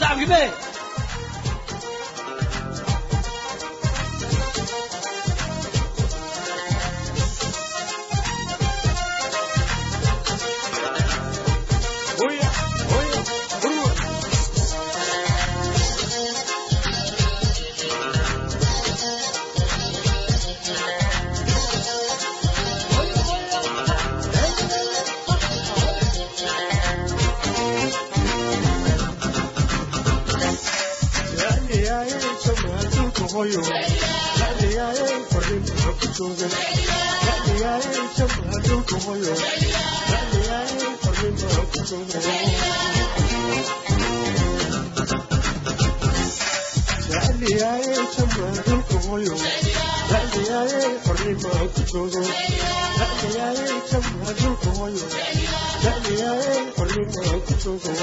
waayahay waa tuugay ra'yigaaye jab haduunka hoyo ra'yigaaye qornimo ku tuugay ra'yigaaye jab haduunka hoyo ra'yigaaye qornimo ku tuugay ra'yigaaye jab haduunka hoyo ra'yigaaye qornimo ku tuugay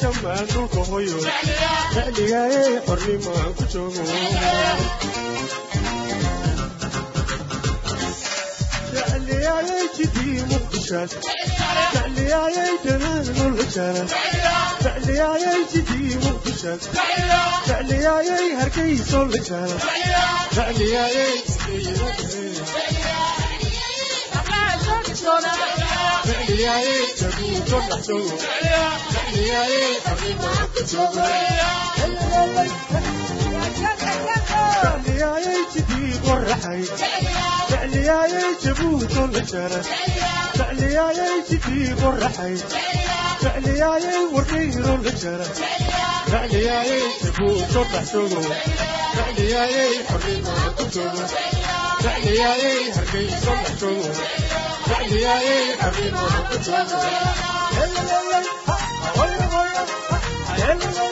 jamaanulka hoyo xiligaayay xornimaan ku joogo aa فعلياي جبوت الجرس فعلياي تجيب الرحي فعلياي وردير الجرس فعلياي جبوت الرحسوم فعلياي حرين الكتب فعلياي هرقي صلحتم فعلياي حرين الكتب يلا يلا يلا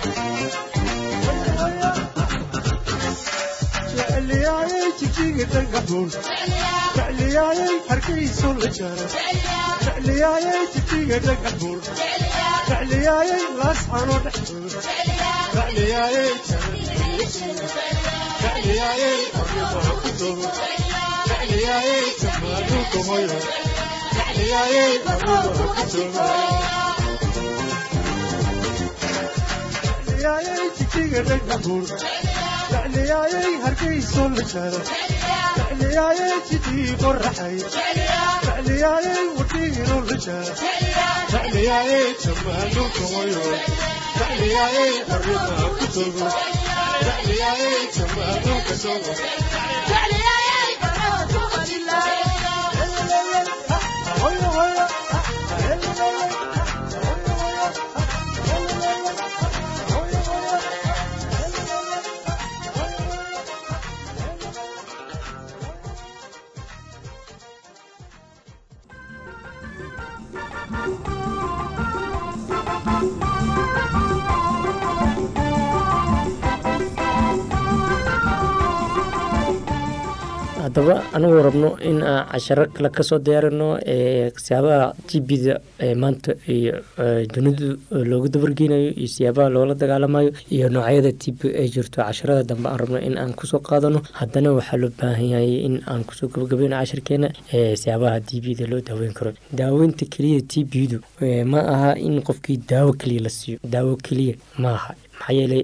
jecliyaayey jamaaduulka hoyo jecliyaayey xornimaa ku joogo jecliyaayey jamaaduulka hoyo jecliyaayey xornimaa ku joogo jecliyaayey jijiga dhagaxuun jecliyaayey hargeyso la jara jecliyaayey jijiga jecliyaayey hargeyso la jara jecliyaayey jidii qoraxay jecliyaayey wadhiino la jara jecliyaayey jamaaduulka hoyo jecliyaayey xornimaa ku joogo jecliyaayey jamaaduulka joogo hoyo haddaba anigu rabno in aan casharo kale ka soo diyaarino siyaabaha tbda maanta iyo dunidu loogu dabargeynayo iyo siyaabaha loola dagaalamayo iyo noocyada tb ay jirto casharada dambe aan rabno in aan ku soo qaadano. Haddana waxaa loo baahan yahay in aan ku soo gabagabeyno cashirkeena siyaabaha tbda loo daaweyn karo. Daaweynta keliya tbdu ma aha in qofkii daawo keliya la siiyo. Daawo keliya ma aha maxaa yeelay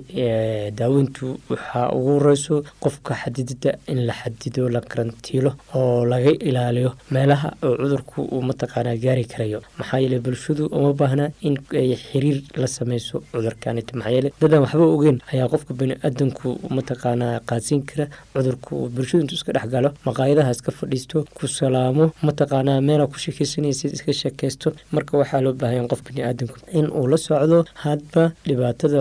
daaweyntu waxaa ugu horeyso qofka xadidida in la xadido la karantiilo oo laga ilaaliyo meelaha oo cudurku uu mataqaanaa gaari karayo. Maxaa yeelay bulshadu uma baahna in ay xiriir la sameyso cudurkanit maxaa yeelay dadan waxba ogeyn ayaa qofka bani-aadanku mataqaanaa qaadsiin kara cudurku. Bulshadu intuu iska dhex galo maqaayadaha iska fadhiisto ku salaamo mataqaanaa meela ku sheekeysanaysa iska sheekeysto marka waxaa loo baahanya qof bani-aadanku in uu la socdo hadba dhibaatada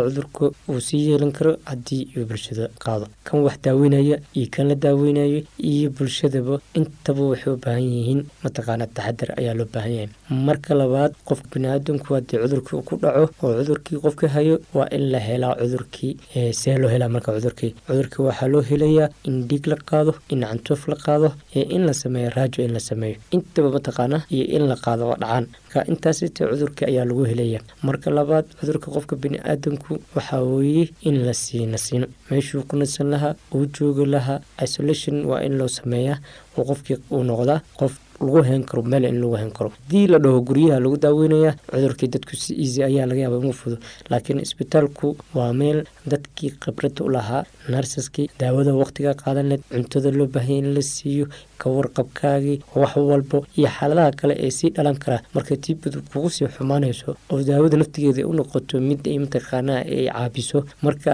uu sii yeelan karo haddii uu bulshada qaado. Kan wax daaweynaya iyo kan la daaweynayo iyo bulshadaba intaba waxay u baahan yihiin mataqaanaa taxadar ayaa loo baahan yahay. Marka labaad qofka bani-aadanku haddii cudurkii ku dhaco oo cudurkii qofka hayo waa in la helaa cudurkii see loo helaa marka cudurkii. Cudurkii waxaa loo helayaa in dhiig la qaado in cantoof la qaado in la sameeyo raajo in la sameeyo. Intaba mataqaanaa iyo in la qaado oo dhacaan. Marka intaasite cudurkii ayaa lagu helaya marka labaad cudurka qofka bani-aadanku waxaa weeye in la sii nasiino meeshuu ku nasan lahaa uu joogi lahaa isolation waa in loo sameeyaa oo qofkii uu noqdaa qof lagu hen karo meel in lagu hen karo. Haddii la dhaho guryaha lagu daaweynaya cudurkii dadku si easy ayaa laga yaaba inuu fudo. Laakiin isbitaalku waa meel dadkii khibrada u lahaa narsaskii daawada waqtiga qaadan leed cuntada loo baahanya in la siiyo ka warqabkaagii wax walbo iyo xaaladaha kale ee sii dhalan kara. Marka tiibadu kugu sii xumaanayso oo daawada naftigeeda u noqoto mid ay mataqaanaa ay caabiso marka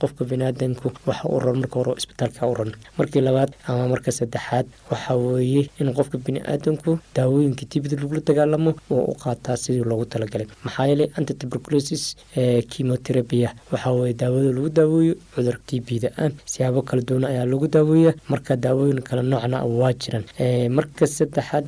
qofka baniaadanku waxa u ran marka hore isbitaalka u markii labaad ama marka saddexaad waxaa weeye in qofka bani-aadanku daawooyinka tibida lagula dagaalamo oo u qaataa sidii loogu talagalay. Maxaa yeelay antituberculosis chemotherapia waxaa weye daawada lagu daaweeyo cudurka ah siyaabo kala duwan ayaa lagu daaweeya marka daawooyin kala noocna waa jiraan. Marka saddexaad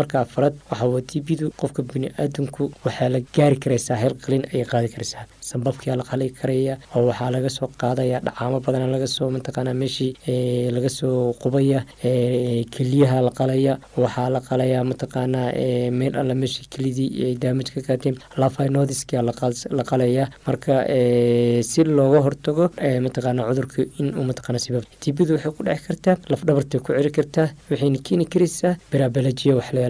marka afaraad waxaa weye tbdu qofka bani-aadanku waxaa la gaari karaysaa hel qalin ayay qaadi karaysaa sambabkia la qali karaya oo waxaa laga soo qaadaya dhacaamo badan lagasoo mataqaana meeshii laga soo qubaya keliyaha la qalaya waxaa la qalaya mataqaanaa meel alla meeshii kelidii ay ka qaateen lafinodiskia la qalaya. Marka si looga hortago mataqaana cudurka inuu mataqaana sabab tibadu waxay ku dheci kartaa lafdhabartay ku celi kartaa waxayna keeni karaysaa berabalajiya wax la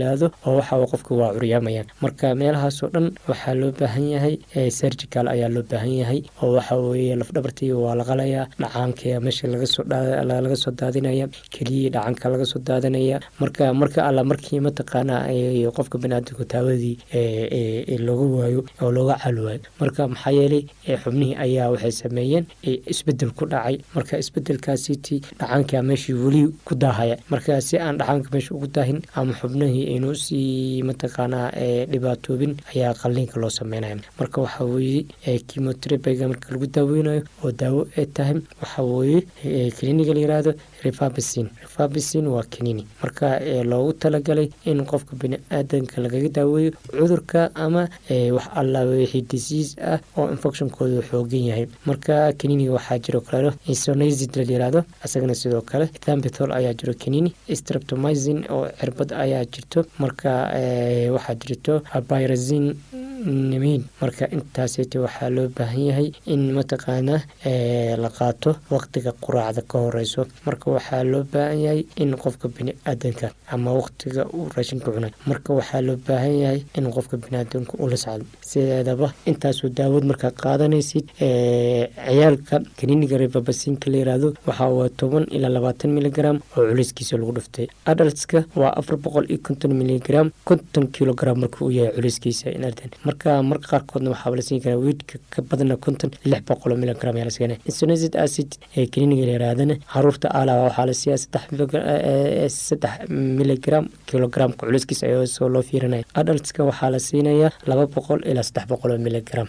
oo waxa qofka waa curyaamayaan. Marka meelahaasoo dhan waxaa loo baahan yahay surgical ayaa loo baahan yahay oo waxa weeye lafdhabartii waa la qalayaa dhacaanka meesha laga soo daadinaya keliyii dhacanka laga soo daadanaya marka marka alla markii mataqaana qofka baniaadamku taawadii looga waayo oo looga caali marka maxaa yeelay xubnihii ayaa waxay sameeyeen isbeddel ku dhacay. Marka isbedelkaasiti dhacaanka meeshii weli ku daahaya. Marka si aan dhacaanka meesha ugu daahin ama xubnihii aynu u sii mataqaanaa dhibaatoobin ayaa qalliinka loo sameynaya. Marka waxaa weeye chemoterabiga marka lagu daaweynayo oo daawo ay tahay waxa weeye kliniga la yiraahdo rifabicin rifabicin waa kanini marka loogu talagalay in qofka bini-aadanka lagaga daaweeyo cudurka ama wax alla wixii disease ah oo infectionkooda xoogan yahay. Marka kaniniga waxaa jiro kale isonazid la yiraahdo isagana sidoo kale thambithol ayaa jiro kanini streptomizin oo cirbad ayaa jirto. Marka waxaa jirto byrazin nimiin marka intaasayta waxaa loo baahan yahay in mataqaanaa la qaato waqtiga quraacda ka horeyso. Marka waxaa loo baahan yahay in qofka bini-aadanka ama waqtiga uu raashinka cunay marka waxaa loo baahan yahay in qofka bini-aadanka ula socdo. Sideedaba intaasoo daawad markaa qaadanaysid ciyaalka kaniiniga rebabasinka la yiraahdo waxaa waa toban ilaa labaatan miligram oo culayskiisa lagu dhuftay. Adaltska waa afar boqol iyo konton miligram konton kilogram marka uu yahay culayskiisa inardan marka marka qaarkoodna waxaaba la siin karaa weydka ka badana konton lix boqol miligram ayaa la siinaya insonazid acid ee kaniiniga la yirahdana carruurta aala waxaa la siiyaa saddex miligram kilogramka culayskiisa ayasoo loo fiirinaya adaltska waxaa la siinayaa laba boqol ilaa saddex boqol oo miligram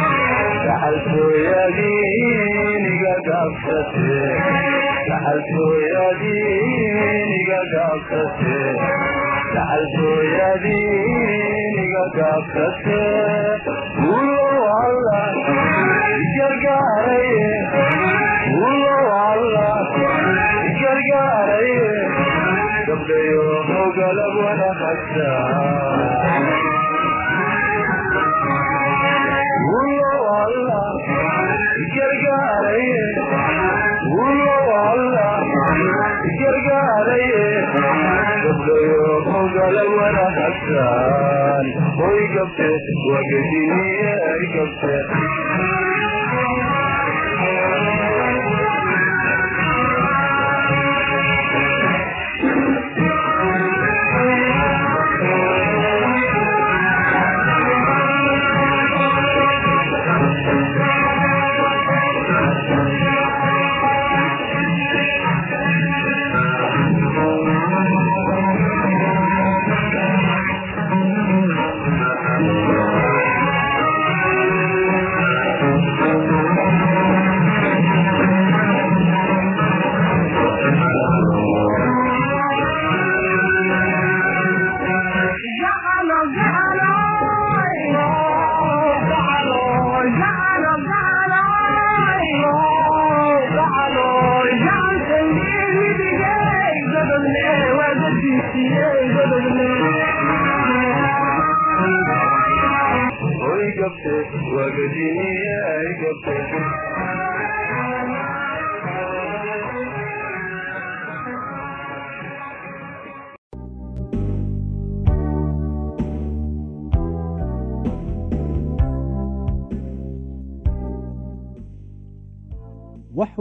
gaabsate gacaltooyadiiniga gaabsate gabte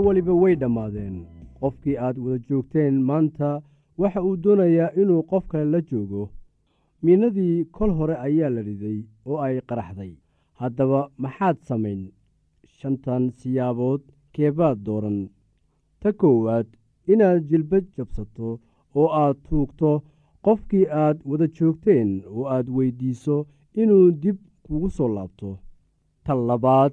wax waliba way dhammaadeen. Qofkii aad wada joogteen maanta waxa uu doonayaa inuu qof kale la joogo. Miinadii kol hore ayaa la riday oo ay qaraxday. Haddaba maxaad samayn? Shantan siyaabood keebaad dooran. Ta koowaad inaad jilbad jabsato oo aad tuugto qofkii aad wada joogteen oo aad weyddiiso inuu dib kugu soo laabto. Ta labaad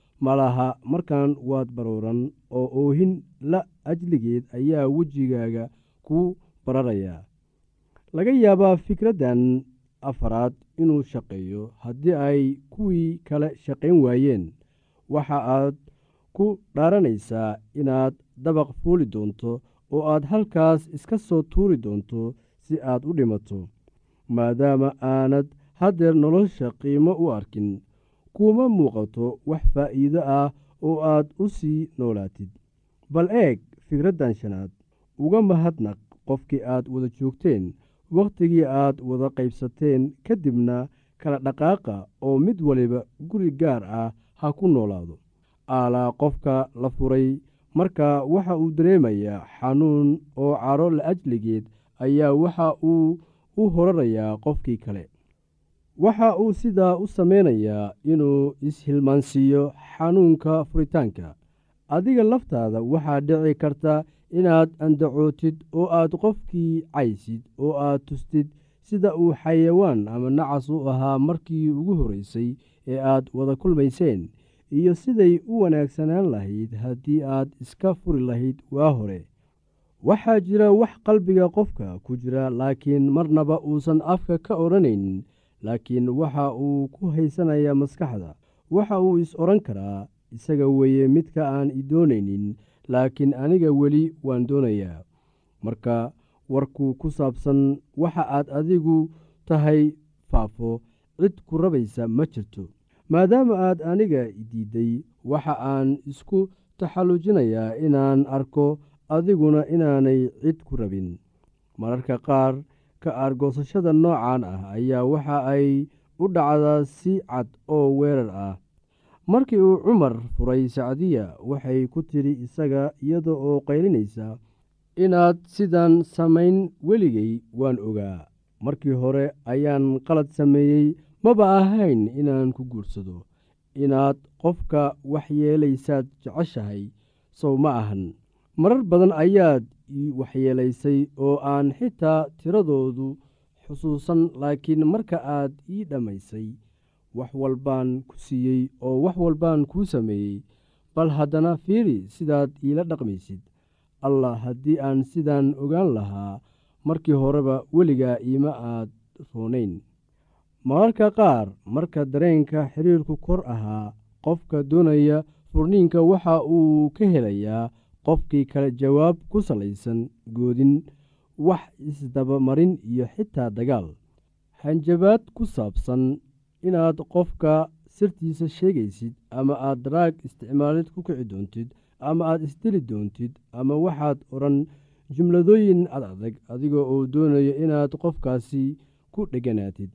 malaha markan waad baruuran oo oohin la ajligeed ayaa wejigaaga ku bararayaa laga yaabaa fikraddan afaraad inuu shaqeeyo haddii ay kuwii kale shaqayn waayeen. Waxa aad ku dhaaranaysaa inaad dabaq fuuli doonto oo aad halkaas iska soo tuuri doonto si aad u dhimato maadaama aanad haddeer nolosha qiimo u arkin kuma muuqato wax faa'iido ah oo aad u sii noolaatid. Bal eeg fikraddan shanaad uga mahadnaq qofkii aad wada joogteen wakhtigii aad wada qaybsateen ka dibna kala dhaqaaqa oo mid waliba guri gaar ah ha ku noolaado. Aalaa qofka la furay marka waxa uu dareemayaa xanuun oo caro la ajligeed ayaa waxa uu u horarayaa qofkii kale waxa uu sidaa u sameynayaa inuu is-hilmaansiiyo xanuunka furitaanka. Adiga laftaada waxaa dhici karta inaad andacootid oo aad qofkii caysid oo aad tustid sida uu xayawaan ama nacas u ahaa markii ugu horreysay ee aad wada kulmayseen iyo siday u wanaagsanaan lahayd haddii aad iska furi lahayd waa hore. Waxaa jira wax qalbiga qofka ku jira laakiin marnaba uusan afka ka odhanaynin laakiin waxa uu ku haysanayaa maskaxda. Waxa uu is odhan karaa isaga weeye midka aan i doonaynin laakiin aniga weli waan doonayaa. Marka warku ku saabsan waxa aad adigu tahay faafo cid ku rabaysa ma jirto. Maadaama aad aniga diidday waxa aan isku taxallujinayaa inaan arko adiguna inaanay cid ku rabin. Mararka qaar ka aargoosashada noocan ah ayaa waxa ay u dhacdaa si cad oo weerar ah. Markii uu cumar furay sacdiya waxay ku tidhi isaga iyada oo qaylinaysa inaad sidan samayn weligay waan ogaa. Markii hore ayaan qalad sameeyey maba ahayn inaan ku guursado. Inaad qofka waxyeelaysaad jeceshahay sow ma ahan marar badan ayaad ii waxyeelaysay oo aan xitaa tiradoodu xusuusan laakiin marka aad ii dhammaysay wax walbaan ku siiyey oo wax walbaan kuu sameeyey bal haddana fiiri sidaad iila dhaqmaysid. Allah haddii aan sidaan ogaan lahaa markii horeba weligaa iima aad roonayn. Mararka qaar marka dareenka xiriirku kor ahaa qofka doonaya furniinka waxa uu ka helayaa qofkii kale jawaab ku salaysan goodin wax isdabamarin iyo xitaa dagaal. Hanjabaad ku saabsan inaad qofka sirtiisa sheegaysid ama aad daraag isticmaalid ku kici doontid ama aad isdeli doontid ama waxaad odhan jumladooyin ad adag adiga oo doonaya inaad qofkaasi ku dheganaatid.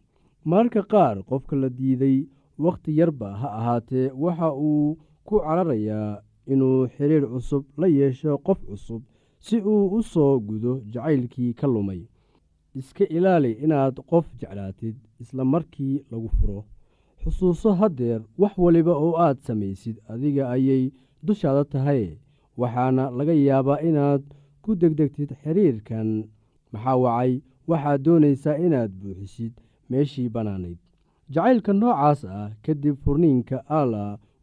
Mararka qaar qofka la diiday wakhti yarba ha ahaatee waxa uu ku cararayaa inuu xiriir cusub la yeesho qof cusub si uu u soo gudo jacaylkii ka lumay. Iska ilaali inaad qof jeclaatid isla markii lagu furo. Xusuuso haddeer wax waliba oo aad samaysid adiga ayay dushaada tahay waxaana laga yaabaa inaad ku degdegtid xiriirkan. Maxaa wacay? Waxaad doonaysaa inaad buuxisid meeshii bannaanayd. Jacaylka noocaas ah kadib furniinka allah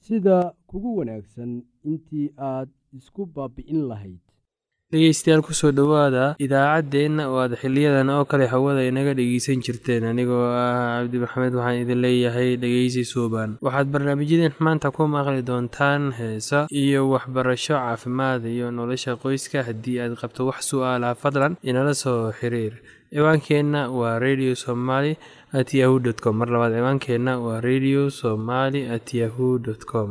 sida kugu wanaagsan intii aad isku baabi'in lahayd. Dhegeystayaal ku soo dhowaada idaacaddeenna oo aad xiliyadan oo kale hawada inaga dhegeysan jirteen anigoo ah cabdi maxamed waxaan idin leeyahay dhegeysi suuban waxaad barnaamijyadeen maanta ku maqli doontaan heesa iyo waxbarasho caafimaad iyo nolosha qoyska haddii aad qabto wax su'aalaha fadlan inala soo xiriir. Ciwaankeenna waa radio somaly at yahu dt com. Mar labaad ciwaankeenna waa radio somaly at yahu dt com